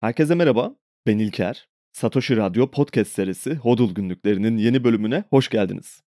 Herkese merhaba, ben İlker. Satoshi Radyo podcast serisi Hodul Günlüklerinin yeni bölümüne hoş geldiniz.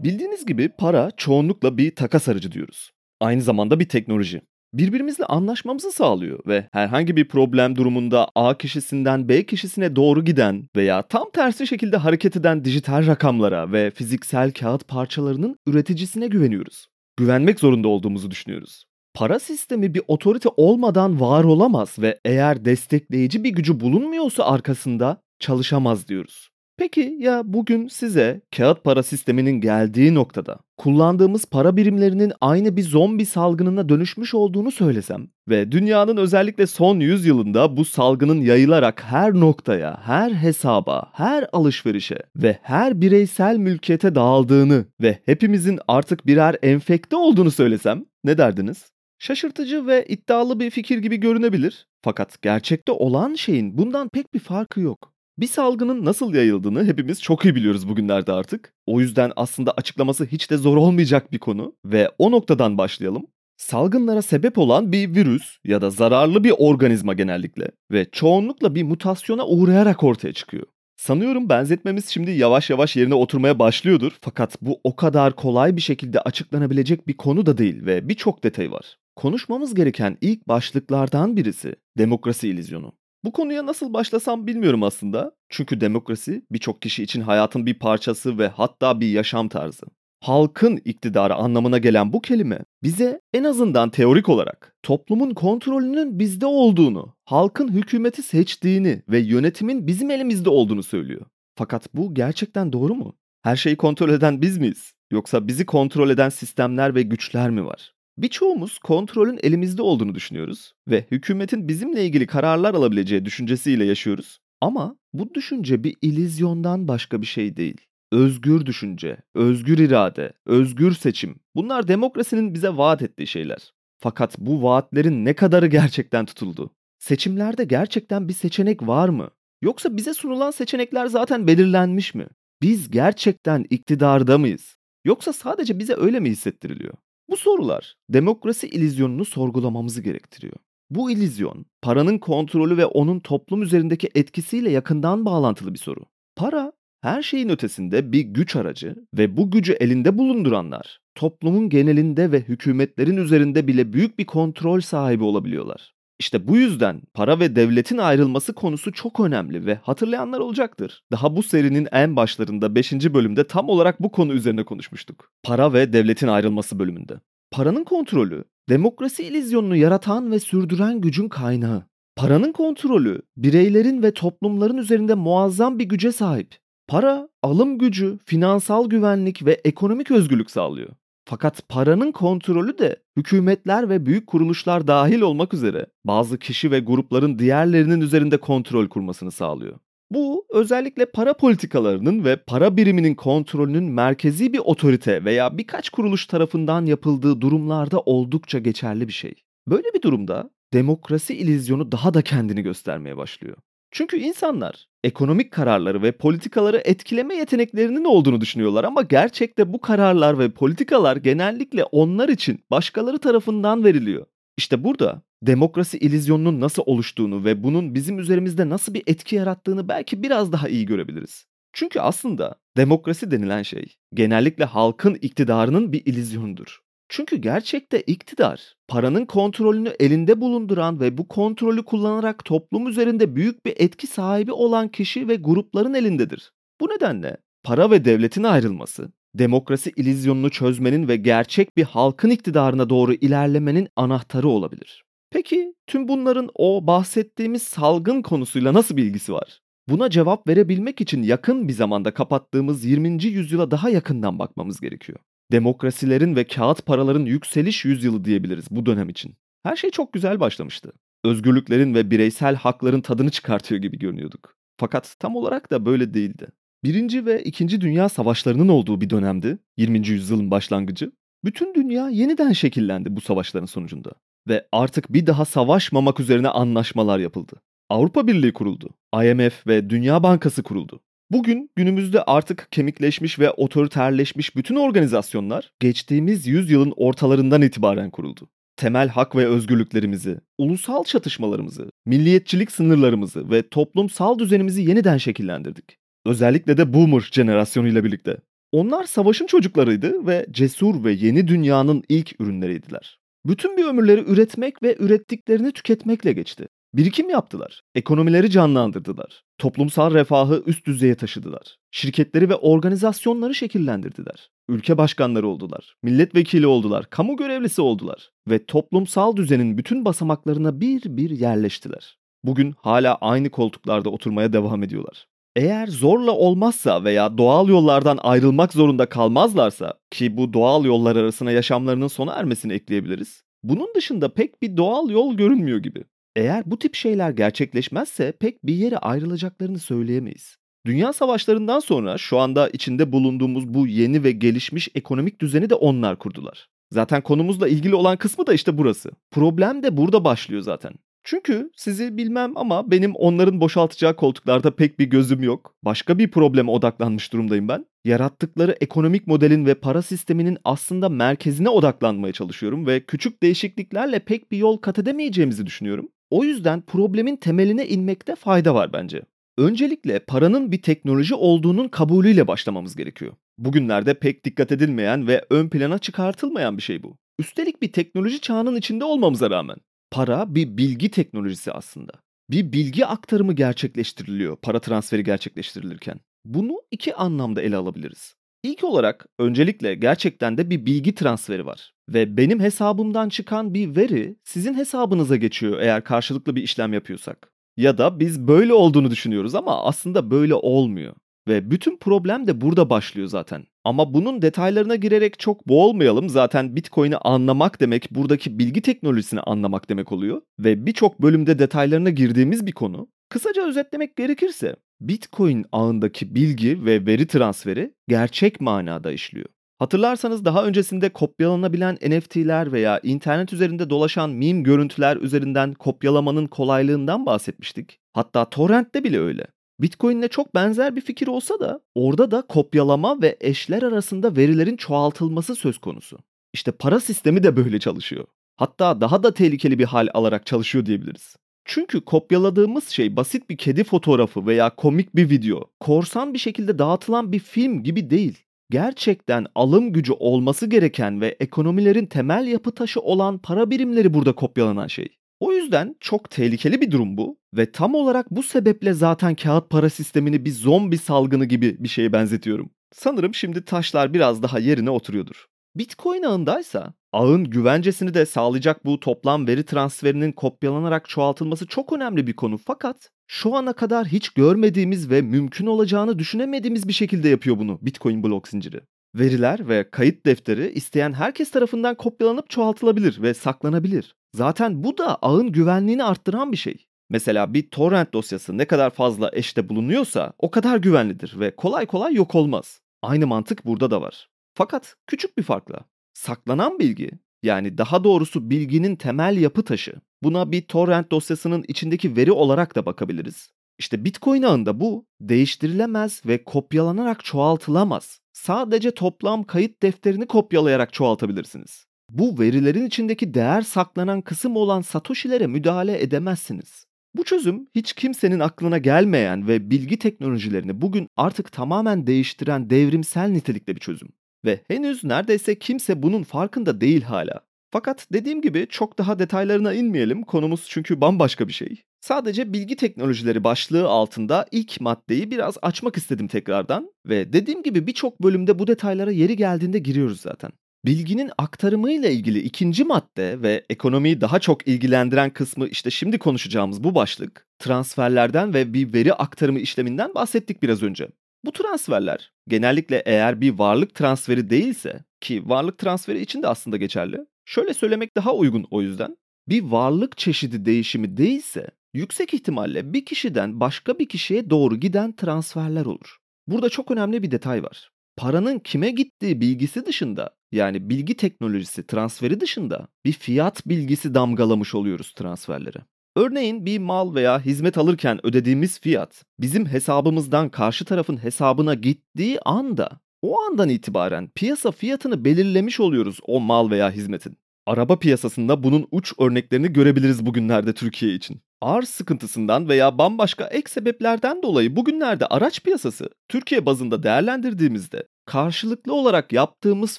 Bildiğiniz gibi para çoğunlukla bir takas aracı diyoruz. Aynı zamanda bir teknoloji. Birbirimizle anlaşmamızı sağlıyor ve herhangi bir problem durumunda A kişisinden B kişisine doğru giden veya tam tersi şekilde hareket eden dijital rakamlara ve fiziksel kağıt parçalarının üreticisine güveniyoruz. Güvenmek zorunda olduğumuzu düşünüyoruz. Para sistemi bir otorite olmadan var olamaz ve eğer destekleyici bir gücü bulunmuyorsa arkasında çalışamaz diyoruz. Peki ya bugün size kağıt para sisteminin geldiği noktada kullandığımız para birimlerinin aynı bir zombi salgınına dönüşmüş olduğunu söylesem ve dünyanın özellikle son 100 yılında bu salgının yayılarak her noktaya, her hesaba, her alışverişe ve her bireysel mülkiyete dağıldığını ve hepimizin artık birer enfekte olduğunu söylesem ne derdiniz? Şaşırtıcı ve iddialı bir fikir gibi görünebilir. Fakat gerçekte olan şeyin bundan pek bir farkı yok. Bir salgının nasıl yayıldığını hepimiz çok iyi biliyoruz bugünlerde artık. O yüzden aslında açıklaması hiç de zor olmayacak bir konu ve o noktadan başlayalım. Salgınlara sebep olan bir virüs ya da zararlı bir organizma genellikle ve çoğunlukla bir mutasyona uğrayarak ortaya çıkıyor. Sanıyorum benzetmemiz şimdi yavaş yavaş yerine oturmaya başlıyordur fakat bu o kadar kolay bir şekilde açıklanabilecek bir konu da değil ve birçok detay var. Konuşmamız gereken ilk başlıklardan birisi demokrasi ilizyonu. Bu konuya nasıl başlasam bilmiyorum aslında. Çünkü demokrasi birçok kişi için hayatın bir parçası ve hatta bir yaşam tarzı. Halkın iktidarı anlamına gelen bu kelime bize en azından teorik olarak toplumun kontrolünün bizde olduğunu, halkın hükümeti seçtiğini ve yönetimin bizim elimizde olduğunu söylüyor. Fakat bu gerçekten doğru mu? Her şeyi kontrol eden biz miyiz? Yoksa bizi kontrol eden sistemler ve güçler mi var? Birçoğumuz kontrolün elimizde olduğunu düşünüyoruz ve hükümetin bizimle ilgili kararlar alabileceği düşüncesiyle yaşıyoruz. Ama bu düşünce bir ilizyondan başka bir şey değil. Özgür düşünce, özgür irade, özgür seçim. Bunlar demokrasinin bize vaat ettiği şeyler. Fakat bu vaatlerin ne kadarı gerçekten tutuldu? Seçimlerde gerçekten bir seçenek var mı? Yoksa bize sunulan seçenekler zaten belirlenmiş mi? Biz gerçekten iktidarda mıyız? Yoksa sadece bize öyle mi hissettiriliyor? Bu sorular demokrasi ilizyonunu sorgulamamızı gerektiriyor. Bu ilizyon, paranın kontrolü ve onun toplum üzerindeki etkisiyle yakından bağlantılı bir soru. Para, her şeyin ötesinde bir güç aracı ve bu gücü elinde bulunduranlar, toplumun genelinde ve hükümetlerin üzerinde bile büyük bir kontrol sahibi olabiliyorlar. İşte bu yüzden para ve devletin ayrılması konusu çok önemli ve hatırlayanlar olacaktır. Daha bu serinin en başlarında 5. bölümde tam olarak bu konu üzerine konuşmuştuk. Para ve devletin ayrılması bölümünde. Paranın kontrolü, demokrasi ilizyonunu yaratan ve sürdüren gücün kaynağı. Paranın kontrolü, bireylerin ve toplumların üzerinde muazzam bir güce sahip. Para, alım gücü, finansal güvenlik ve ekonomik özgürlük sağlıyor. Fakat paranın kontrolü de hükümetler ve büyük kuruluşlar dahil olmak üzere bazı kişi ve grupların diğerlerinin üzerinde kontrol kurmasını sağlıyor. Bu özellikle para politikalarının ve para biriminin kontrolünün merkezi bir otorite veya birkaç kuruluş tarafından yapıldığı durumlarda oldukça geçerli bir şey. Böyle bir durumda demokrasi ilizyonu daha da kendini göstermeye başlıyor. Çünkü insanlar ekonomik kararları ve politikaları etkileme yeteneklerinin olduğunu düşünüyorlar ama gerçekte bu kararlar ve politikalar genellikle onlar için başkaları tarafından veriliyor. İşte burada demokrasi ilizyonunun nasıl oluştuğunu ve bunun bizim üzerimizde nasıl bir etki yarattığını belki biraz daha iyi görebiliriz. Çünkü aslında demokrasi denilen şey genellikle halkın iktidarının bir ilizyonudur. Çünkü gerçekte iktidar, paranın kontrolünü elinde bulunduran ve bu kontrolü kullanarak toplum üzerinde büyük bir etki sahibi olan kişi ve grupların elindedir. Bu nedenle para ve devletin ayrılması, demokrasi ilizyonunu çözmenin ve gerçek bir halkın iktidarına doğru ilerlemenin anahtarı olabilir. Peki tüm bunların o bahsettiğimiz salgın konusuyla nasıl bir ilgisi var? Buna cevap verebilmek için yakın bir zamanda kapattığımız 20. yüzyıla daha yakından bakmamız gerekiyor. Demokrasilerin ve kağıt paraların yükseliş yüzyılı diyebiliriz bu dönem için. Her şey çok güzel başlamıştı. Özgürlüklerin ve bireysel hakların tadını çıkartıyor gibi görünüyorduk. Fakat tam olarak da böyle değildi. Birinci ve ikinci Dünya Savaşlarının olduğu bir dönemdi, 20. yüzyılın başlangıcı. Bütün dünya yeniden şekillendi bu savaşların sonucunda. Ve artık bir daha savaşmamak üzerine anlaşmalar yapıldı. Avrupa Birliği kuruldu. IMF ve Dünya Bankası kuruldu. Bugün günümüzde artık kemikleşmiş ve otoriterleşmiş bütün organizasyonlar geçtiğimiz yüzyılın ortalarından itibaren kuruldu. Temel hak ve özgürlüklerimizi, ulusal çatışmalarımızı, milliyetçilik sınırlarımızı ve toplumsal düzenimizi yeniden şekillendirdik. Özellikle de boomer jenerasyonuyla birlikte. Onlar savaşın çocuklarıydı ve cesur ve yeni dünyanın ilk ürünleriydiler. Bütün bir ömürleri üretmek ve ürettiklerini tüketmekle geçti. Birikim yaptılar, ekonomileri canlandırdılar, toplumsal refahı üst düzeye taşıdılar, şirketleri ve organizasyonları şekillendirdiler, ülke başkanları oldular, milletvekili oldular, kamu görevlisi oldular ve toplumsal düzenin bütün basamaklarına bir bir yerleştiler. Bugün hala aynı koltuklarda oturmaya devam ediyorlar. Eğer zorla olmazsa veya doğal yollardan ayrılmak zorunda kalmazlarsa ki bu doğal yollar arasına yaşamlarının sona ermesini ekleyebiliriz. Bunun dışında pek bir doğal yol görünmüyor gibi. Eğer bu tip şeyler gerçekleşmezse pek bir yere ayrılacaklarını söyleyemeyiz. Dünya savaşlarından sonra şu anda içinde bulunduğumuz bu yeni ve gelişmiş ekonomik düzeni de onlar kurdular. Zaten konumuzla ilgili olan kısmı da işte burası. Problem de burada başlıyor zaten. Çünkü sizi bilmem ama benim onların boşaltacağı koltuklarda pek bir gözüm yok. Başka bir probleme odaklanmış durumdayım ben. Yarattıkları ekonomik modelin ve para sisteminin aslında merkezine odaklanmaya çalışıyorum ve küçük değişikliklerle pek bir yol kat edemeyeceğimizi düşünüyorum. O yüzden problemin temeline inmekte fayda var bence. Öncelikle paranın bir teknoloji olduğunun kabulüyle başlamamız gerekiyor. Bugünlerde pek dikkat edilmeyen ve ön plana çıkartılmayan bir şey bu. Üstelik bir teknoloji çağının içinde olmamıza rağmen. Para bir bilgi teknolojisi aslında. Bir bilgi aktarımı gerçekleştiriliyor para transferi gerçekleştirilirken. Bunu iki anlamda ele alabiliriz. İlk olarak öncelikle gerçekten de bir bilgi transferi var ve benim hesabımdan çıkan bir veri sizin hesabınıza geçiyor eğer karşılıklı bir işlem yapıyorsak. Ya da biz böyle olduğunu düşünüyoruz ama aslında böyle olmuyor. Ve bütün problem de burada başlıyor zaten. Ama bunun detaylarına girerek çok boğulmayalım. Zaten Bitcoin'i anlamak demek buradaki bilgi teknolojisini anlamak demek oluyor. Ve birçok bölümde detaylarına girdiğimiz bir konu. Kısaca özetlemek gerekirse Bitcoin ağındaki bilgi ve veri transferi gerçek manada işliyor. Hatırlarsanız daha öncesinde kopyalanabilen NFT'ler veya internet üzerinde dolaşan meme görüntüler üzerinden kopyalamanın kolaylığından bahsetmiştik. Hatta torrent'te bile öyle. Bitcoin'le çok benzer bir fikir olsa da orada da kopyalama ve eşler arasında verilerin çoğaltılması söz konusu. İşte para sistemi de böyle çalışıyor. Hatta daha da tehlikeli bir hal alarak çalışıyor diyebiliriz. Çünkü kopyaladığımız şey basit bir kedi fotoğrafı veya komik bir video, korsan bir şekilde dağıtılan bir film gibi değil. Gerçekten alım gücü olması gereken ve ekonomilerin temel yapı taşı olan para birimleri burada kopyalanan şey. O yüzden çok tehlikeli bir durum bu ve tam olarak bu sebeple zaten kağıt para sistemini bir zombi salgını gibi bir şeye benzetiyorum. Sanırım şimdi taşlar biraz daha yerine oturuyordur. Bitcoin ağındaysa ağın güvencesini de sağlayacak bu toplam veri transferinin kopyalanarak çoğaltılması çok önemli bir konu fakat şu ana kadar hiç görmediğimiz ve mümkün olacağını düşünemediğimiz bir şekilde yapıyor bunu Bitcoin blok zinciri. Veriler ve kayıt defteri isteyen herkes tarafından kopyalanıp çoğaltılabilir ve saklanabilir. Zaten bu da ağın güvenliğini arttıran bir şey. Mesela bir torrent dosyası ne kadar fazla eşte bulunuyorsa o kadar güvenlidir ve kolay kolay yok olmaz. Aynı mantık burada da var. Fakat küçük bir farkla. Saklanan bilgi, yani daha doğrusu bilginin temel yapı taşı. Buna bir torrent dosyasının içindeki veri olarak da bakabiliriz. İşte Bitcoin ağında bu değiştirilemez ve kopyalanarak çoğaltılamaz. Sadece toplam kayıt defterini kopyalayarak çoğaltabilirsiniz. Bu verilerin içindeki değer saklanan kısım olan satoshilere müdahale edemezsiniz. Bu çözüm hiç kimsenin aklına gelmeyen ve bilgi teknolojilerini bugün artık tamamen değiştiren devrimsel nitelikte bir çözüm. Ve henüz neredeyse kimse bunun farkında değil hala. Fakat dediğim gibi çok daha detaylarına inmeyelim. Konumuz çünkü bambaşka bir şey. Sadece bilgi teknolojileri başlığı altında ilk maddeyi biraz açmak istedim tekrardan ve dediğim gibi birçok bölümde bu detaylara yeri geldiğinde giriyoruz zaten. Bilginin aktarımıyla ilgili ikinci madde ve ekonomiyi daha çok ilgilendiren kısmı işte şimdi konuşacağımız bu başlık. Transferlerden ve bir veri aktarımı işleminden bahsettik biraz önce. Bu transferler genellikle eğer bir varlık transferi değilse ki varlık transferi için de aslında geçerli. Şöyle söylemek daha uygun o yüzden. Bir varlık çeşidi değişimi değilse yüksek ihtimalle bir kişiden başka bir kişiye doğru giden transferler olur. Burada çok önemli bir detay var. Paranın kime gittiği bilgisi dışında yani bilgi teknolojisi transferi dışında bir fiyat bilgisi damgalamış oluyoruz transferlere. Örneğin bir mal veya hizmet alırken ödediğimiz fiyat bizim hesabımızdan karşı tarafın hesabına gittiği anda o andan itibaren piyasa fiyatını belirlemiş oluyoruz o mal veya hizmetin. Araba piyasasında bunun uç örneklerini görebiliriz bugünlerde Türkiye için. Arz sıkıntısından veya bambaşka ek sebeplerden dolayı bugünlerde araç piyasası Türkiye bazında değerlendirdiğimizde karşılıklı olarak yaptığımız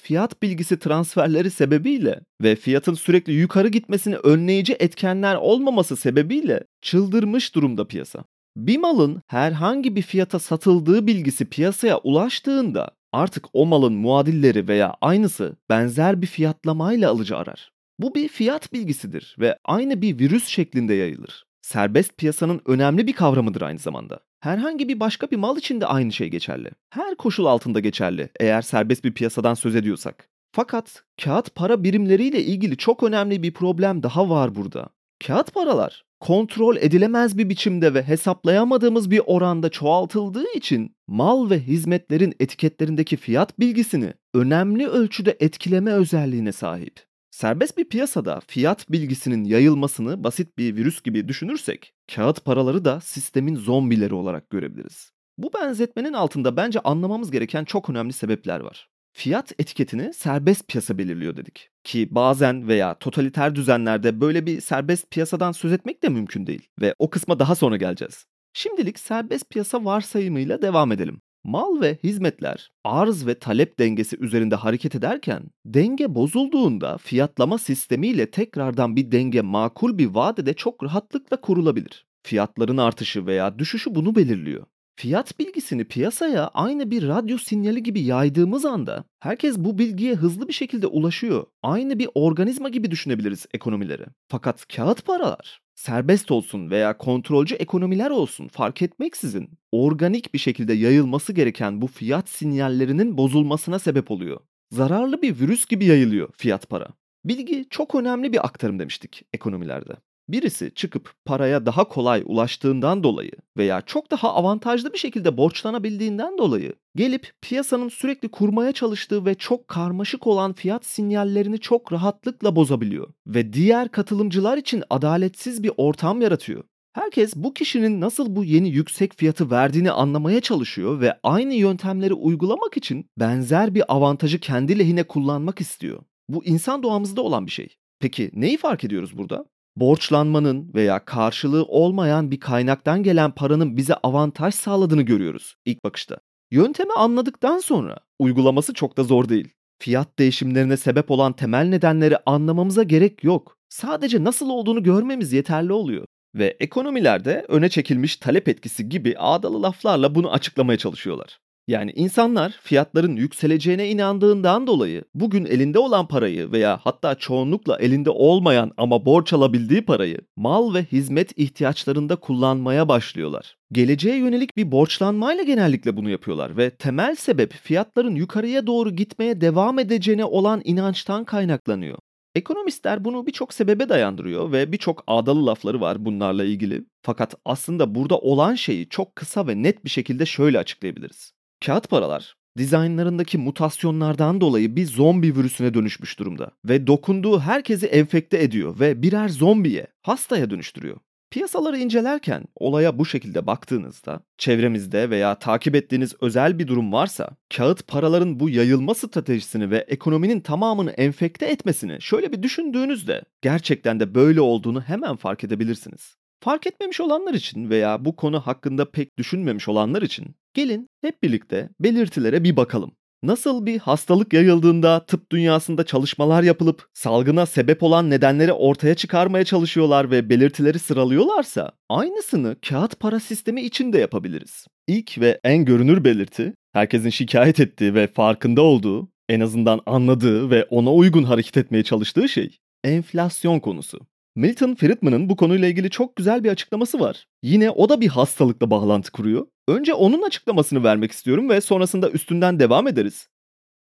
fiyat bilgisi transferleri sebebiyle ve fiyatın sürekli yukarı gitmesini önleyici etkenler olmaması sebebiyle çıldırmış durumda piyasa. Bir malın herhangi bir fiyata satıldığı bilgisi piyasaya ulaştığında artık o malın muadilleri veya aynısı benzer bir fiyatlamayla alıcı arar. Bu bir fiyat bilgisidir ve aynı bir virüs şeklinde yayılır. Serbest piyasanın önemli bir kavramıdır aynı zamanda. Herhangi bir başka bir mal için de aynı şey geçerli. Her koşul altında geçerli eğer serbest bir piyasadan söz ediyorsak. Fakat kağıt para birimleriyle ilgili çok önemli bir problem daha var burada. Kağıt paralar kontrol edilemez bir biçimde ve hesaplayamadığımız bir oranda çoğaltıldığı için mal ve hizmetlerin etiketlerindeki fiyat bilgisini önemli ölçüde etkileme özelliğine sahip. Serbest bir piyasada fiyat bilgisinin yayılmasını basit bir virüs gibi düşünürsek, kağıt paraları da sistemin zombileri olarak görebiliriz. Bu benzetmenin altında bence anlamamız gereken çok önemli sebepler var. Fiyat etiketini serbest piyasa belirliyor dedik. Ki bazen veya totaliter düzenlerde böyle bir serbest piyasadan söz etmek de mümkün değil. Ve o kısma daha sonra geleceğiz. Şimdilik serbest piyasa varsayımıyla devam edelim. Mal ve hizmetler arz ve talep dengesi üzerinde hareket ederken denge bozulduğunda fiyatlama sistemiyle tekrardan bir denge makul bir vadede çok rahatlıkla kurulabilir. Fiyatların artışı veya düşüşü bunu belirliyor. Fiyat bilgisini piyasaya aynı bir radyo sinyali gibi yaydığımız anda herkes bu bilgiye hızlı bir şekilde ulaşıyor. Aynı bir organizma gibi düşünebiliriz ekonomileri. Fakat kağıt paralar serbest olsun veya kontrolcü ekonomiler olsun fark etmeksizin organik bir şekilde yayılması gereken bu fiyat sinyallerinin bozulmasına sebep oluyor. Zararlı bir virüs gibi yayılıyor fiyat para. Bilgi çok önemli bir aktarım demiştik ekonomilerde. Birisi çıkıp paraya daha kolay ulaştığından dolayı veya çok daha avantajlı bir şekilde borçlanabildiğinden dolayı gelip piyasanın sürekli kurmaya çalıştığı ve çok karmaşık olan fiyat sinyallerini çok rahatlıkla bozabiliyor ve diğer katılımcılar için adaletsiz bir ortam yaratıyor. Herkes bu kişinin nasıl bu yeni yüksek fiyatı verdiğini anlamaya çalışıyor ve aynı yöntemleri uygulamak için benzer bir avantajı kendi lehine kullanmak istiyor. Bu insan doğamızda olan bir şey. Peki neyi fark ediyoruz burada? Borçlanmanın veya karşılığı olmayan bir kaynaktan gelen paranın bize avantaj sağladığını görüyoruz ilk bakışta. Yöntemi anladıktan sonra uygulaması çok da zor değil. Fiyat değişimlerine sebep olan temel nedenleri anlamamıza gerek yok. Sadece nasıl olduğunu görmemiz yeterli oluyor. Ve ekonomilerde öne çekilmiş talep etkisi gibi ağdalı laflarla bunu açıklamaya çalışıyorlar. Yani insanlar fiyatların yükseleceğine inandığından dolayı bugün elinde olan parayı veya hatta çoğunlukla elinde olmayan ama borç alabildiği parayı mal ve hizmet ihtiyaçlarında kullanmaya başlıyorlar. Geleceğe yönelik bir borçlanmayla genellikle bunu yapıyorlar ve temel sebep fiyatların yukarıya doğru gitmeye devam edeceğine olan inançtan kaynaklanıyor. Ekonomistler bunu birçok sebebe dayandırıyor ve birçok ağdalı lafları var bunlarla ilgili. Fakat aslında burada olan şeyi çok kısa ve net bir şekilde şöyle açıklayabiliriz. Kağıt paralar dizaynlarındaki mutasyonlardan dolayı bir zombi virüsüne dönüşmüş durumda ve dokunduğu herkesi enfekte ediyor ve birer zombiye, hastaya dönüştürüyor. Piyasaları incelerken olaya bu şekilde baktığınızda çevremizde veya takip ettiğiniz özel bir durum varsa kağıt paraların bu yayılma stratejisini ve ekonominin tamamını enfekte etmesini şöyle bir düşündüğünüzde gerçekten de böyle olduğunu hemen fark edebilirsiniz. Fark etmemiş olanlar için veya bu konu hakkında pek düşünmemiş olanlar için gelin hep birlikte belirtilere bir bakalım. Nasıl bir hastalık yayıldığında tıp dünyasında çalışmalar yapılıp salgına sebep olan nedenleri ortaya çıkarmaya çalışıyorlar ve belirtileri sıralıyorlarsa aynısını kağıt para sistemi için de yapabiliriz. İlk ve en görünür belirti herkesin şikayet ettiği ve farkında olduğu, en azından anladığı ve ona uygun hareket etmeye çalıştığı şey enflasyon konusu. Milton Friedman'ın bu konuyla ilgili çok güzel bir açıklaması var. Yine o da bir hastalıkla bağlantı kuruyor. Önce onun açıklamasını vermek istiyorum ve sonrasında üstünden devam ederiz.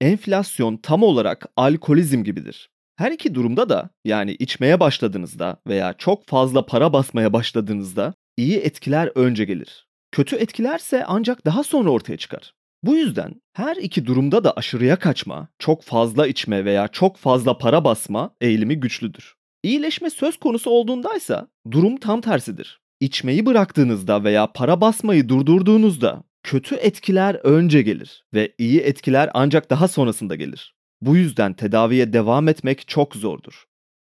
Enflasyon tam olarak alkolizm gibidir. Her iki durumda da yani içmeye başladığınızda veya çok fazla para basmaya başladığınızda iyi etkiler önce gelir. Kötü etkilerse ancak daha sonra ortaya çıkar. Bu yüzden her iki durumda da aşırıya kaçma, çok fazla içme veya çok fazla para basma eğilimi güçlüdür. İyileşme söz konusu olduğundaysa durum tam tersidir. İçmeyi bıraktığınızda veya para basmayı durdurduğunuzda kötü etkiler önce gelir ve iyi etkiler ancak daha sonrasında gelir. Bu yüzden tedaviye devam etmek çok zordur.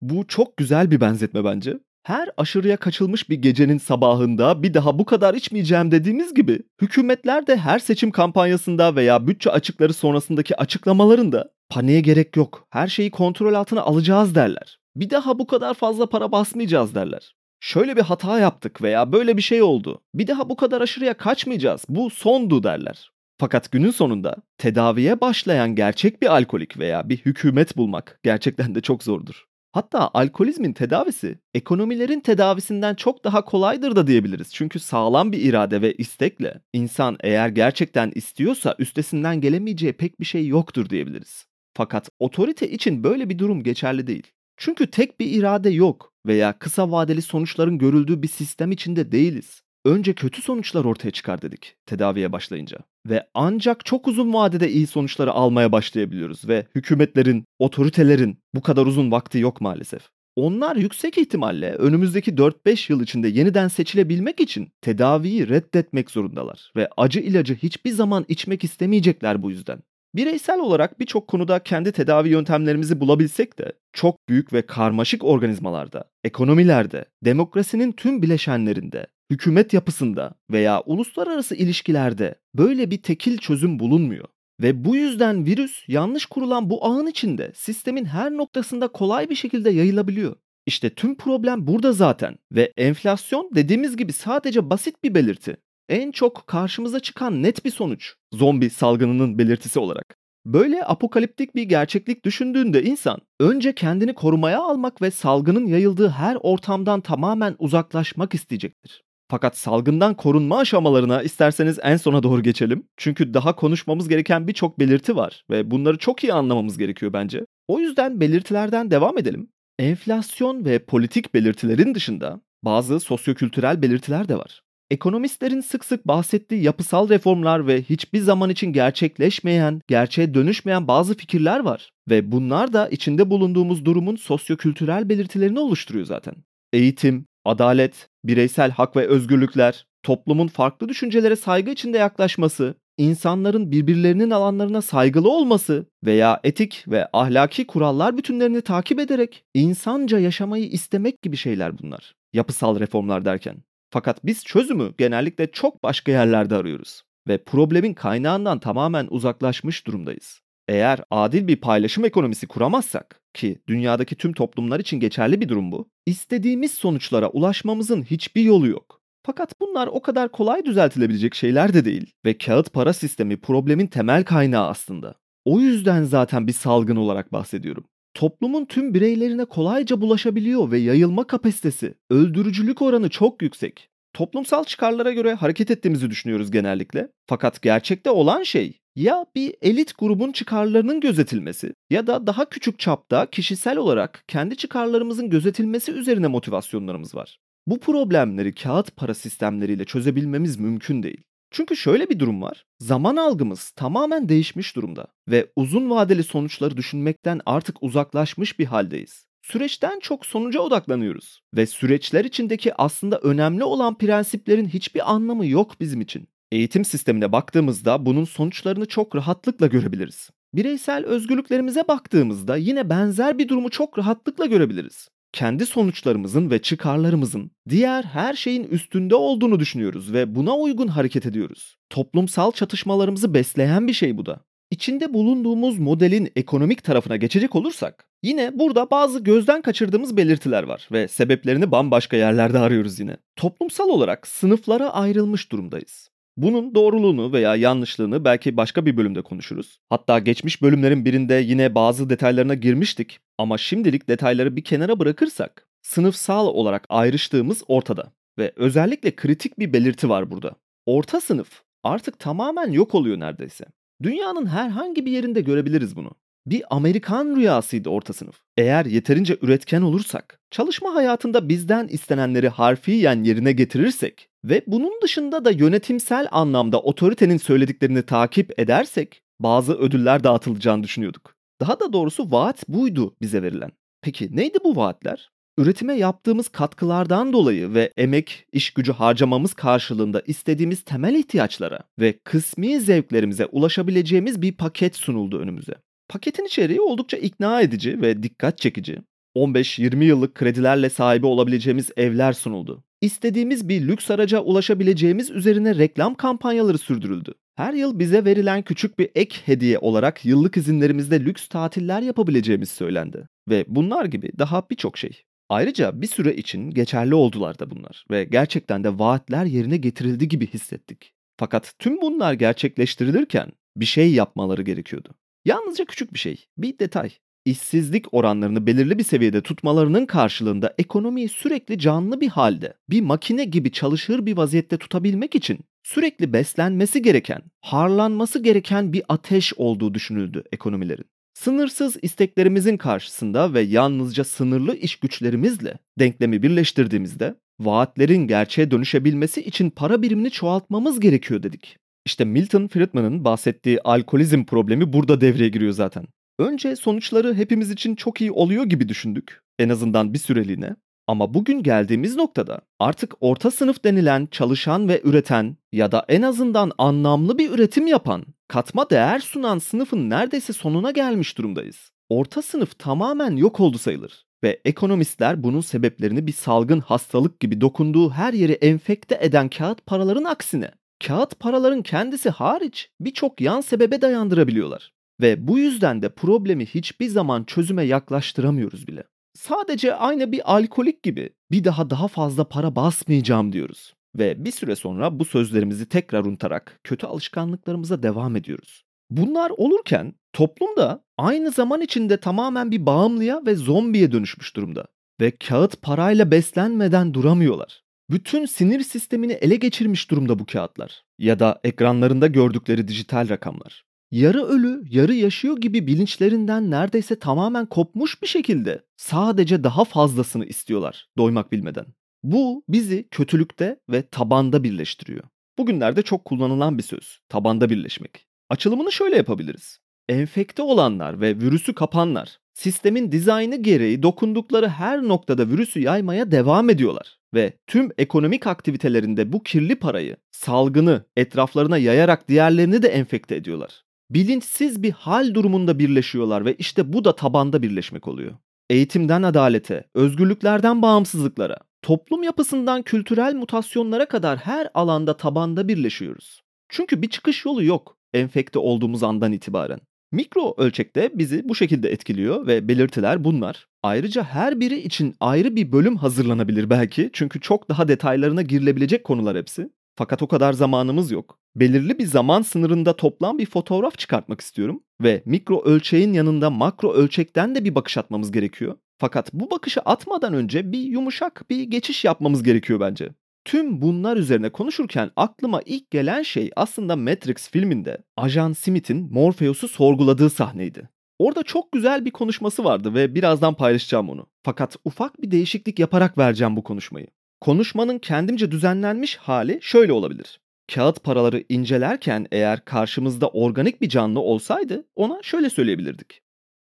Bu çok güzel bir benzetme bence. Her aşırıya kaçılmış bir gecenin sabahında bir daha bu kadar içmeyeceğim dediğimiz gibi hükümetler de her seçim kampanyasında veya bütçe açıkları sonrasındaki açıklamalarında paniğe gerek yok. Her şeyi kontrol altına alacağız derler. Bir daha bu kadar fazla para basmayacağız derler. Şöyle bir hata yaptık veya böyle bir şey oldu. Bir daha bu kadar aşırıya kaçmayacağız. Bu sondu derler. Fakat günün sonunda tedaviye başlayan gerçek bir alkolik veya bir hükümet bulmak gerçekten de çok zordur. Hatta alkolizmin tedavisi ekonomilerin tedavisinden çok daha kolaydır da diyebiliriz. Çünkü sağlam bir irade ve istekle insan eğer gerçekten istiyorsa üstesinden gelemeyeceği pek bir şey yoktur diyebiliriz. Fakat otorite için böyle bir durum geçerli değil. Çünkü tek bir irade yok veya kısa vadeli sonuçların görüldüğü bir sistem içinde değiliz. Önce kötü sonuçlar ortaya çıkar dedik tedaviye başlayınca. Ve ancak çok uzun vadede iyi sonuçları almaya başlayabiliyoruz ve hükümetlerin, otoritelerin bu kadar uzun vakti yok maalesef. Onlar yüksek ihtimalle önümüzdeki 4-5 yıl içinde yeniden seçilebilmek için tedaviyi reddetmek zorundalar ve acı ilacı hiçbir zaman içmek istemeyecekler bu yüzden. Bireysel olarak birçok konuda kendi tedavi yöntemlerimizi bulabilsek de çok büyük ve karmaşık organizmalarda, ekonomilerde, demokrasinin tüm bileşenlerinde, hükümet yapısında veya uluslararası ilişkilerde böyle bir tekil çözüm bulunmuyor. Ve bu yüzden virüs yanlış kurulan bu ağın içinde sistemin her noktasında kolay bir şekilde yayılabiliyor. İşte tüm problem burada zaten ve enflasyon dediğimiz gibi sadece basit bir belirti en çok karşımıza çıkan net bir sonuç. Zombi salgınının belirtisi olarak. Böyle apokaliptik bir gerçeklik düşündüğünde insan önce kendini korumaya almak ve salgının yayıldığı her ortamdan tamamen uzaklaşmak isteyecektir. Fakat salgından korunma aşamalarına isterseniz en sona doğru geçelim. Çünkü daha konuşmamız gereken birçok belirti var ve bunları çok iyi anlamamız gerekiyor bence. O yüzden belirtilerden devam edelim. Enflasyon ve politik belirtilerin dışında bazı sosyokültürel belirtiler de var. Ekonomistlerin sık sık bahsettiği yapısal reformlar ve hiçbir zaman için gerçekleşmeyen, gerçeğe dönüşmeyen bazı fikirler var. Ve bunlar da içinde bulunduğumuz durumun sosyokültürel belirtilerini oluşturuyor zaten. Eğitim, adalet, bireysel hak ve özgürlükler, toplumun farklı düşüncelere saygı içinde yaklaşması, insanların birbirlerinin alanlarına saygılı olması veya etik ve ahlaki kurallar bütünlerini takip ederek insanca yaşamayı istemek gibi şeyler bunlar. Yapısal reformlar derken. Fakat biz çözümü genellikle çok başka yerlerde arıyoruz ve problemin kaynağından tamamen uzaklaşmış durumdayız. Eğer adil bir paylaşım ekonomisi kuramazsak ki dünyadaki tüm toplumlar için geçerli bir durum bu, istediğimiz sonuçlara ulaşmamızın hiçbir yolu yok. Fakat bunlar o kadar kolay düzeltilebilecek şeyler de değil ve kağıt para sistemi problemin temel kaynağı aslında. O yüzden zaten bir salgın olarak bahsediyorum toplumun tüm bireylerine kolayca bulaşabiliyor ve yayılma kapasitesi, öldürücülük oranı çok yüksek. Toplumsal çıkarlara göre hareket ettiğimizi düşünüyoruz genellikle. Fakat gerçekte olan şey ya bir elit grubun çıkarlarının gözetilmesi ya da daha küçük çapta kişisel olarak kendi çıkarlarımızın gözetilmesi üzerine motivasyonlarımız var. Bu problemleri kağıt para sistemleriyle çözebilmemiz mümkün değil. Çünkü şöyle bir durum var. Zaman algımız tamamen değişmiş durumda ve uzun vadeli sonuçları düşünmekten artık uzaklaşmış bir haldeyiz. Süreçten çok sonuca odaklanıyoruz ve süreçler içindeki aslında önemli olan prensiplerin hiçbir anlamı yok bizim için. Eğitim sistemine baktığımızda bunun sonuçlarını çok rahatlıkla görebiliriz. Bireysel özgürlüklerimize baktığımızda yine benzer bir durumu çok rahatlıkla görebiliriz kendi sonuçlarımızın ve çıkarlarımızın diğer her şeyin üstünde olduğunu düşünüyoruz ve buna uygun hareket ediyoruz. Toplumsal çatışmalarımızı besleyen bir şey bu da. İçinde bulunduğumuz modelin ekonomik tarafına geçecek olursak yine burada bazı gözden kaçırdığımız belirtiler var ve sebeplerini bambaşka yerlerde arıyoruz yine. Toplumsal olarak sınıflara ayrılmış durumdayız. Bunun doğruluğunu veya yanlışlığını belki başka bir bölümde konuşuruz. Hatta geçmiş bölümlerin birinde yine bazı detaylarına girmiştik ama şimdilik detayları bir kenara bırakırsak sınıfsal olarak ayrıştığımız ortada ve özellikle kritik bir belirti var burada. Orta sınıf artık tamamen yok oluyor neredeyse. Dünyanın herhangi bir yerinde görebiliriz bunu. Bir Amerikan rüyasıydı orta sınıf. Eğer yeterince üretken olursak, çalışma hayatında bizden istenenleri harfiyen yerine getirirsek ve bunun dışında da yönetimsel anlamda otoritenin söylediklerini takip edersek bazı ödüller dağıtılacağını düşünüyorduk. Daha da doğrusu vaat buydu bize verilen. Peki neydi bu vaatler? Üretime yaptığımız katkılardan dolayı ve emek, iş gücü harcamamız karşılığında istediğimiz temel ihtiyaçlara ve kısmi zevklerimize ulaşabileceğimiz bir paket sunuldu önümüze. Paketin içeriği oldukça ikna edici ve dikkat çekici. 15-20 yıllık kredilerle sahibi olabileceğimiz evler sunuldu. İstediğimiz bir lüks araca ulaşabileceğimiz üzerine reklam kampanyaları sürdürüldü. Her yıl bize verilen küçük bir ek hediye olarak yıllık izinlerimizde lüks tatiller yapabileceğimiz söylendi. Ve bunlar gibi daha birçok şey. Ayrıca bir süre için geçerli oldular da bunlar ve gerçekten de vaatler yerine getirildi gibi hissettik. Fakat tüm bunlar gerçekleştirilirken bir şey yapmaları gerekiyordu. Yalnızca küçük bir şey, bir detay. İşsizlik oranlarını belirli bir seviyede tutmalarının karşılığında ekonomiyi sürekli canlı bir halde, bir makine gibi çalışır bir vaziyette tutabilmek için sürekli beslenmesi gereken, harlanması gereken bir ateş olduğu düşünüldü ekonomilerin. Sınırsız isteklerimizin karşısında ve yalnızca sınırlı iş güçlerimizle denklemi birleştirdiğimizde vaatlerin gerçeğe dönüşebilmesi için para birimini çoğaltmamız gerekiyor dedik. İşte Milton Friedman'ın bahsettiği alkolizm problemi burada devreye giriyor zaten. Önce sonuçları hepimiz için çok iyi oluyor gibi düşündük. En azından bir süreliğine. Ama bugün geldiğimiz noktada artık orta sınıf denilen çalışan ve üreten ya da en azından anlamlı bir üretim yapan, katma değer sunan sınıfın neredeyse sonuna gelmiş durumdayız. Orta sınıf tamamen yok oldu sayılır ve ekonomistler bunun sebeplerini bir salgın hastalık gibi dokunduğu her yeri enfekte eden kağıt paraların aksine kağıt paraların kendisi hariç birçok yan sebebe dayandırabiliyorlar. Ve bu yüzden de problemi hiçbir zaman çözüme yaklaştıramıyoruz bile. Sadece aynı bir alkolik gibi bir daha daha fazla para basmayacağım diyoruz. Ve bir süre sonra bu sözlerimizi tekrar unutarak kötü alışkanlıklarımıza devam ediyoruz. Bunlar olurken toplum da aynı zaman içinde tamamen bir bağımlıya ve zombiye dönüşmüş durumda. Ve kağıt parayla beslenmeden duramıyorlar. Bütün sinir sistemini ele geçirmiş durumda bu kağıtlar. Ya da ekranlarında gördükleri dijital rakamlar yarı ölü, yarı yaşıyor gibi bilinçlerinden neredeyse tamamen kopmuş bir şekilde sadece daha fazlasını istiyorlar doymak bilmeden. Bu bizi kötülükte ve tabanda birleştiriyor. Bugünlerde çok kullanılan bir söz, tabanda birleşmek. Açılımını şöyle yapabiliriz. Enfekte olanlar ve virüsü kapanlar sistemin dizaynı gereği dokundukları her noktada virüsü yaymaya devam ediyorlar ve tüm ekonomik aktivitelerinde bu kirli parayı, salgını etraflarına yayarak diğerlerini de enfekte ediyorlar bilinçsiz bir hal durumunda birleşiyorlar ve işte bu da tabanda birleşmek oluyor. Eğitimden adalete, özgürlüklerden bağımsızlıklara, toplum yapısından kültürel mutasyonlara kadar her alanda tabanda birleşiyoruz. Çünkü bir çıkış yolu yok enfekte olduğumuz andan itibaren. Mikro ölçekte bizi bu şekilde etkiliyor ve belirtiler bunlar. Ayrıca her biri için ayrı bir bölüm hazırlanabilir belki çünkü çok daha detaylarına girilebilecek konular hepsi. Fakat o kadar zamanımız yok. Belirli bir zaman sınırında toplam bir fotoğraf çıkartmak istiyorum ve mikro ölçeğin yanında makro ölçekten de bir bakış atmamız gerekiyor. Fakat bu bakışı atmadan önce bir yumuşak bir geçiş yapmamız gerekiyor bence. Tüm bunlar üzerine konuşurken aklıma ilk gelen şey aslında Matrix filminde Ajan Smith'in Morpheus'u sorguladığı sahneydi. Orada çok güzel bir konuşması vardı ve birazdan paylaşacağım onu. Fakat ufak bir değişiklik yaparak vereceğim bu konuşmayı. Konuşmanın kendimce düzenlenmiş hali şöyle olabilir. Kağıt paraları incelerken eğer karşımızda organik bir canlı olsaydı ona şöyle söyleyebilirdik.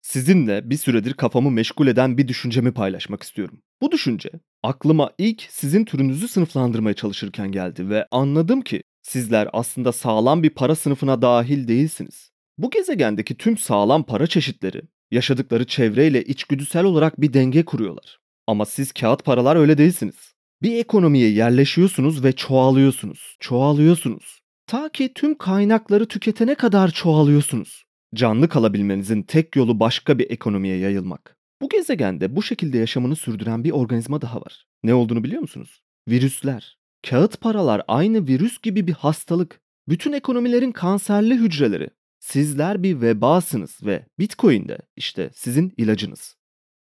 Sizinle bir süredir kafamı meşgul eden bir düşüncemi paylaşmak istiyorum. Bu düşünce aklıma ilk sizin türünüzü sınıflandırmaya çalışırken geldi ve anladım ki sizler aslında sağlam bir para sınıfına dahil değilsiniz. Bu gezegendeki tüm sağlam para çeşitleri yaşadıkları çevreyle içgüdüsel olarak bir denge kuruyorlar. Ama siz kağıt paralar öyle değilsiniz. Bir ekonomiye yerleşiyorsunuz ve çoğalıyorsunuz. Çoğalıyorsunuz. Ta ki tüm kaynakları tüketene kadar çoğalıyorsunuz. Canlı kalabilmenizin tek yolu başka bir ekonomiye yayılmak. Bu gezegende bu şekilde yaşamını sürdüren bir organizma daha var. Ne olduğunu biliyor musunuz? Virüsler. Kağıt paralar aynı virüs gibi bir hastalık. Bütün ekonomilerin kanserli hücreleri. Sizler bir vebasınız ve Bitcoin de işte sizin ilacınız.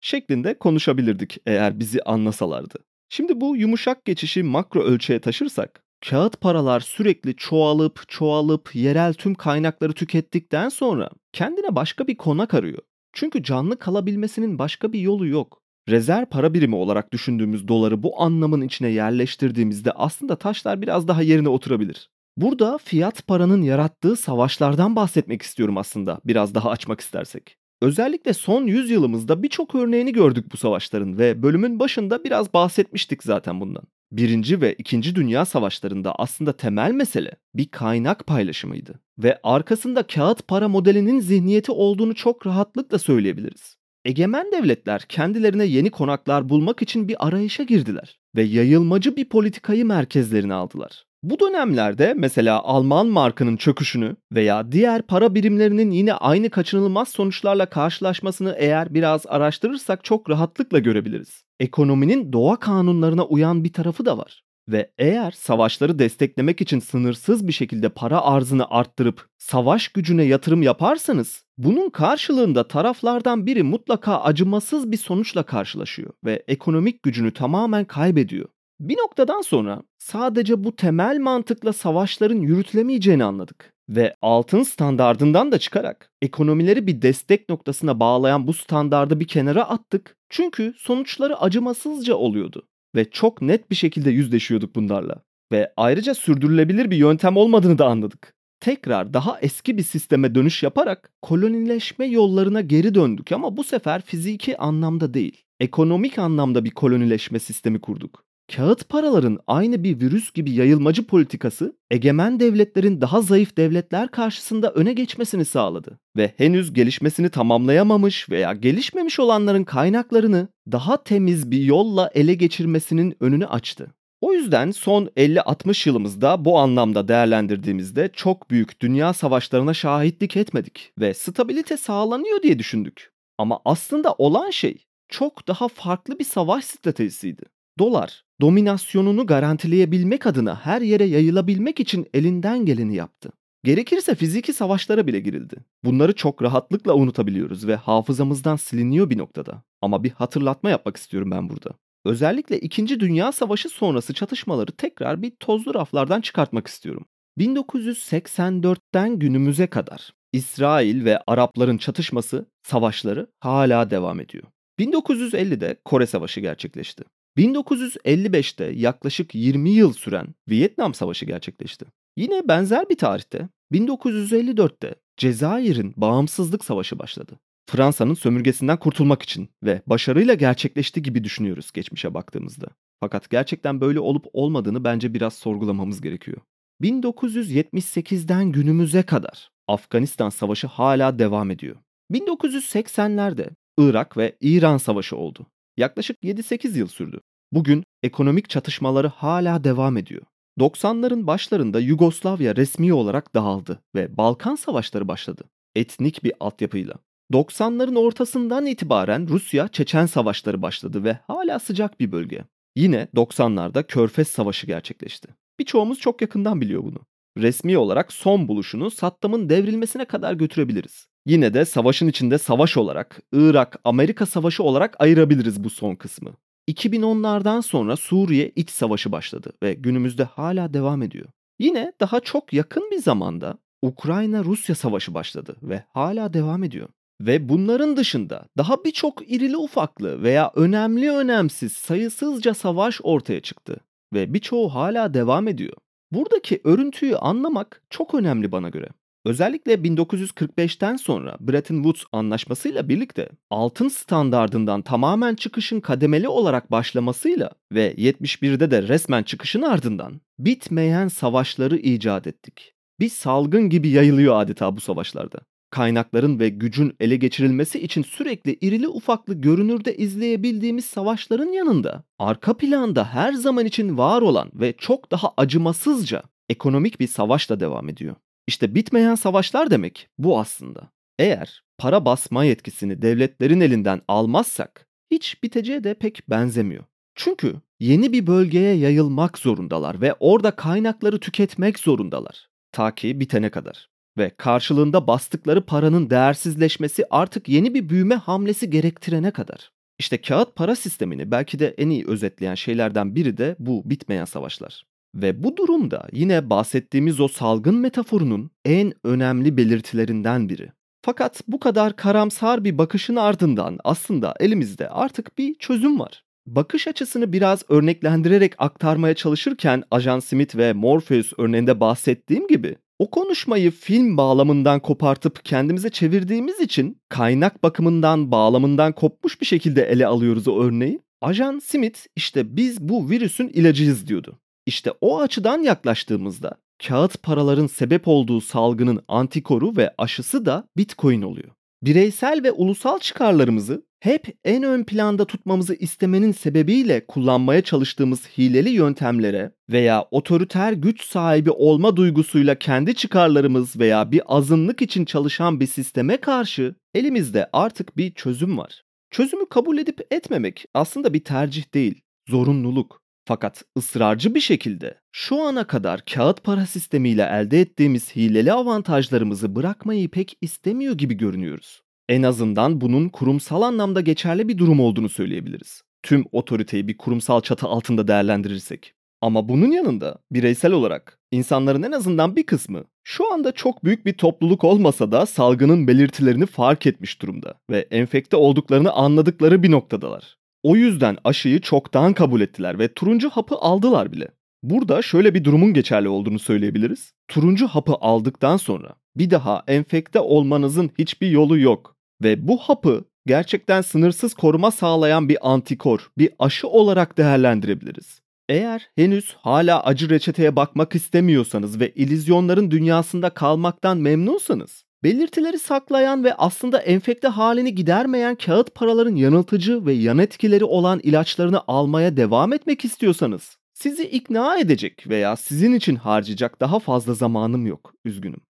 Şeklinde konuşabilirdik eğer bizi anlasalardı. Şimdi bu yumuşak geçişi makro ölçeğe taşırsak, kağıt paralar sürekli çoğalıp çoğalıp yerel tüm kaynakları tükettikten sonra kendine başka bir konak arıyor. Çünkü canlı kalabilmesinin başka bir yolu yok. Rezerv para birimi olarak düşündüğümüz doları bu anlamın içine yerleştirdiğimizde aslında taşlar biraz daha yerine oturabilir. Burada fiyat paranın yarattığı savaşlardan bahsetmek istiyorum aslında biraz daha açmak istersek. Özellikle son yüzyılımızda birçok örneğini gördük bu savaşların ve bölümün başında biraz bahsetmiştik zaten bundan. Birinci ve İkinci Dünya Savaşlarında aslında temel mesele bir kaynak paylaşımıydı. Ve arkasında kağıt para modelinin zihniyeti olduğunu çok rahatlıkla söyleyebiliriz. Egemen devletler kendilerine yeni konaklar bulmak için bir arayışa girdiler ve yayılmacı bir politikayı merkezlerine aldılar. Bu dönemlerde mesela Alman markının çöküşünü veya diğer para birimlerinin yine aynı kaçınılmaz sonuçlarla karşılaşmasını eğer biraz araştırırsak çok rahatlıkla görebiliriz. Ekonominin doğa kanunlarına uyan bir tarafı da var. Ve eğer savaşları desteklemek için sınırsız bir şekilde para arzını arttırıp savaş gücüne yatırım yaparsanız bunun karşılığında taraflardan biri mutlaka acımasız bir sonuçla karşılaşıyor ve ekonomik gücünü tamamen kaybediyor. Bir noktadan sonra sadece bu temel mantıkla savaşların yürütülemeyeceğini anladık ve altın standardından da çıkarak ekonomileri bir destek noktasına bağlayan bu standardı bir kenara attık. Çünkü sonuçları acımasızca oluyordu ve çok net bir şekilde yüzleşiyorduk bunlarla. Ve ayrıca sürdürülebilir bir yöntem olmadığını da anladık. Tekrar daha eski bir sisteme dönüş yaparak kolonileşme yollarına geri döndük ama bu sefer fiziki anlamda değil, ekonomik anlamda bir kolonileşme sistemi kurduk. Kağıt paraların aynı bir virüs gibi yayılmacı politikası egemen devletlerin daha zayıf devletler karşısında öne geçmesini sağladı ve henüz gelişmesini tamamlayamamış veya gelişmemiş olanların kaynaklarını daha temiz bir yolla ele geçirmesinin önünü açtı. O yüzden son 50-60 yılımızda bu anlamda değerlendirdiğimizde çok büyük dünya savaşlarına şahitlik etmedik ve stabilite sağlanıyor diye düşündük. Ama aslında olan şey çok daha farklı bir savaş stratejisiydi. Dolar, dominasyonunu garantileyebilmek adına her yere yayılabilmek için elinden geleni yaptı. Gerekirse fiziki savaşlara bile girildi. Bunları çok rahatlıkla unutabiliyoruz ve hafızamızdan siliniyor bir noktada. Ama bir hatırlatma yapmak istiyorum ben burada. Özellikle 2. Dünya Savaşı sonrası çatışmaları tekrar bir tozlu raflardan çıkartmak istiyorum. 1984'ten günümüze kadar İsrail ve Arapların çatışması, savaşları hala devam ediyor. 1950'de Kore Savaşı gerçekleşti. 1955'te yaklaşık 20 yıl süren Vietnam Savaşı gerçekleşti. Yine benzer bir tarihte 1954'te Cezayir'in bağımsızlık savaşı başladı. Fransa'nın sömürgesinden kurtulmak için ve başarıyla gerçekleşti gibi düşünüyoruz geçmişe baktığımızda. Fakat gerçekten böyle olup olmadığını bence biraz sorgulamamız gerekiyor. 1978'den günümüze kadar Afganistan Savaşı hala devam ediyor. 1980'lerde Irak ve İran Savaşı oldu. Yaklaşık 7-8 yıl sürdü. Bugün ekonomik çatışmaları hala devam ediyor. 90'ların başlarında Yugoslavya resmi olarak dağıldı ve Balkan Savaşları başladı. Etnik bir altyapıyla. 90'ların ortasından itibaren Rusya-Çeçen savaşları başladı ve hala sıcak bir bölge. Yine 90'larda Körfez Savaşı gerçekleşti. Birçoğumuz çok yakından biliyor bunu. Resmi olarak son buluşunu Saddam'ın devrilmesine kadar götürebiliriz. Yine de savaşın içinde savaş olarak, Irak-Amerika Savaşı olarak ayırabiliriz bu son kısmı. 2010'lardan sonra Suriye iç savaşı başladı ve günümüzde hala devam ediyor. Yine daha çok yakın bir zamanda Ukrayna-Rusya savaşı başladı ve hala devam ediyor. Ve bunların dışında daha birçok irili ufaklı veya önemli önemsiz sayısızca savaş ortaya çıktı ve birçoğu hala devam ediyor. Buradaki örüntüyü anlamak çok önemli bana göre. Özellikle 1945'ten sonra Bretton Woods anlaşmasıyla birlikte altın standardından tamamen çıkışın kademeli olarak başlamasıyla ve 71'de de resmen çıkışın ardından bitmeyen savaşları icat ettik. Bir salgın gibi yayılıyor adeta bu savaşlarda. Kaynakların ve gücün ele geçirilmesi için sürekli irili ufaklı görünürde izleyebildiğimiz savaşların yanında arka planda her zaman için var olan ve çok daha acımasızca ekonomik bir savaş da devam ediyor. İşte bitmeyen savaşlar demek bu aslında. Eğer para basma yetkisini devletlerin elinden almazsak hiç biteceğe de pek benzemiyor. Çünkü yeni bir bölgeye yayılmak zorundalar ve orada kaynakları tüketmek zorundalar. Ta ki bitene kadar. Ve karşılığında bastıkları paranın değersizleşmesi artık yeni bir büyüme hamlesi gerektirene kadar. İşte kağıt para sistemini belki de en iyi özetleyen şeylerden biri de bu bitmeyen savaşlar. Ve bu durumda yine bahsettiğimiz o salgın metaforunun en önemli belirtilerinden biri. Fakat bu kadar karamsar bir bakışın ardından aslında elimizde artık bir çözüm var. Bakış açısını biraz örneklendirerek aktarmaya çalışırken Ajan Smith ve Morpheus örneğinde bahsettiğim gibi O konuşmayı film bağlamından kopartıp kendimize çevirdiğimiz için kaynak bakımından bağlamından kopmuş bir şekilde ele alıyoruz o örneği. Ajan Smith işte biz bu virüsün ilacıyız diyordu. İşte o açıdan yaklaştığımızda kağıt paraların sebep olduğu salgının antikoru ve aşısı da Bitcoin oluyor. Bireysel ve ulusal çıkarlarımızı hep en ön planda tutmamızı istemenin sebebiyle kullanmaya çalıştığımız hileli yöntemlere veya otoriter güç sahibi olma duygusuyla kendi çıkarlarımız veya bir azınlık için çalışan bir sisteme karşı elimizde artık bir çözüm var. Çözümü kabul edip etmemek aslında bir tercih değil, zorunluluk. Fakat ısrarcı bir şekilde şu ana kadar kağıt para sistemiyle elde ettiğimiz hileli avantajlarımızı bırakmayı pek istemiyor gibi görünüyoruz. En azından bunun kurumsal anlamda geçerli bir durum olduğunu söyleyebiliriz. Tüm otoriteyi bir kurumsal çatı altında değerlendirirsek. Ama bunun yanında bireysel olarak insanların en azından bir kısmı şu anda çok büyük bir topluluk olmasa da salgının belirtilerini fark etmiş durumda ve enfekte olduklarını anladıkları bir noktadalar. O yüzden aşıyı çoktan kabul ettiler ve turuncu hapı aldılar bile. Burada şöyle bir durumun geçerli olduğunu söyleyebiliriz. Turuncu hapı aldıktan sonra bir daha enfekte olmanızın hiçbir yolu yok. Ve bu hapı gerçekten sınırsız koruma sağlayan bir antikor, bir aşı olarak değerlendirebiliriz. Eğer henüz hala acı reçeteye bakmak istemiyorsanız ve ilizyonların dünyasında kalmaktan memnunsanız, belirtileri saklayan ve aslında enfekte halini gidermeyen kağıt paraların yanıltıcı ve yan etkileri olan ilaçlarını almaya devam etmek istiyorsanız, sizi ikna edecek veya sizin için harcayacak daha fazla zamanım yok, üzgünüm.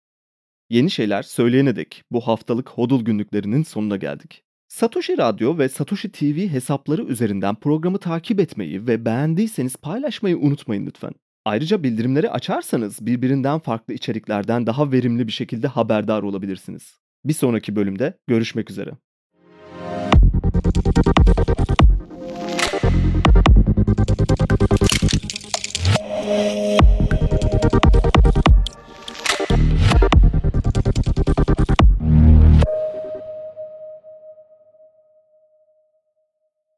Yeni şeyler söyleyene dek bu haftalık hodul günlüklerinin sonuna geldik. Satoshi Radyo ve Satoshi TV hesapları üzerinden programı takip etmeyi ve beğendiyseniz paylaşmayı unutmayın lütfen. Ayrıca bildirimleri açarsanız birbirinden farklı içeriklerden daha verimli bir şekilde haberdar olabilirsiniz. Bir sonraki bölümde görüşmek üzere. Thank.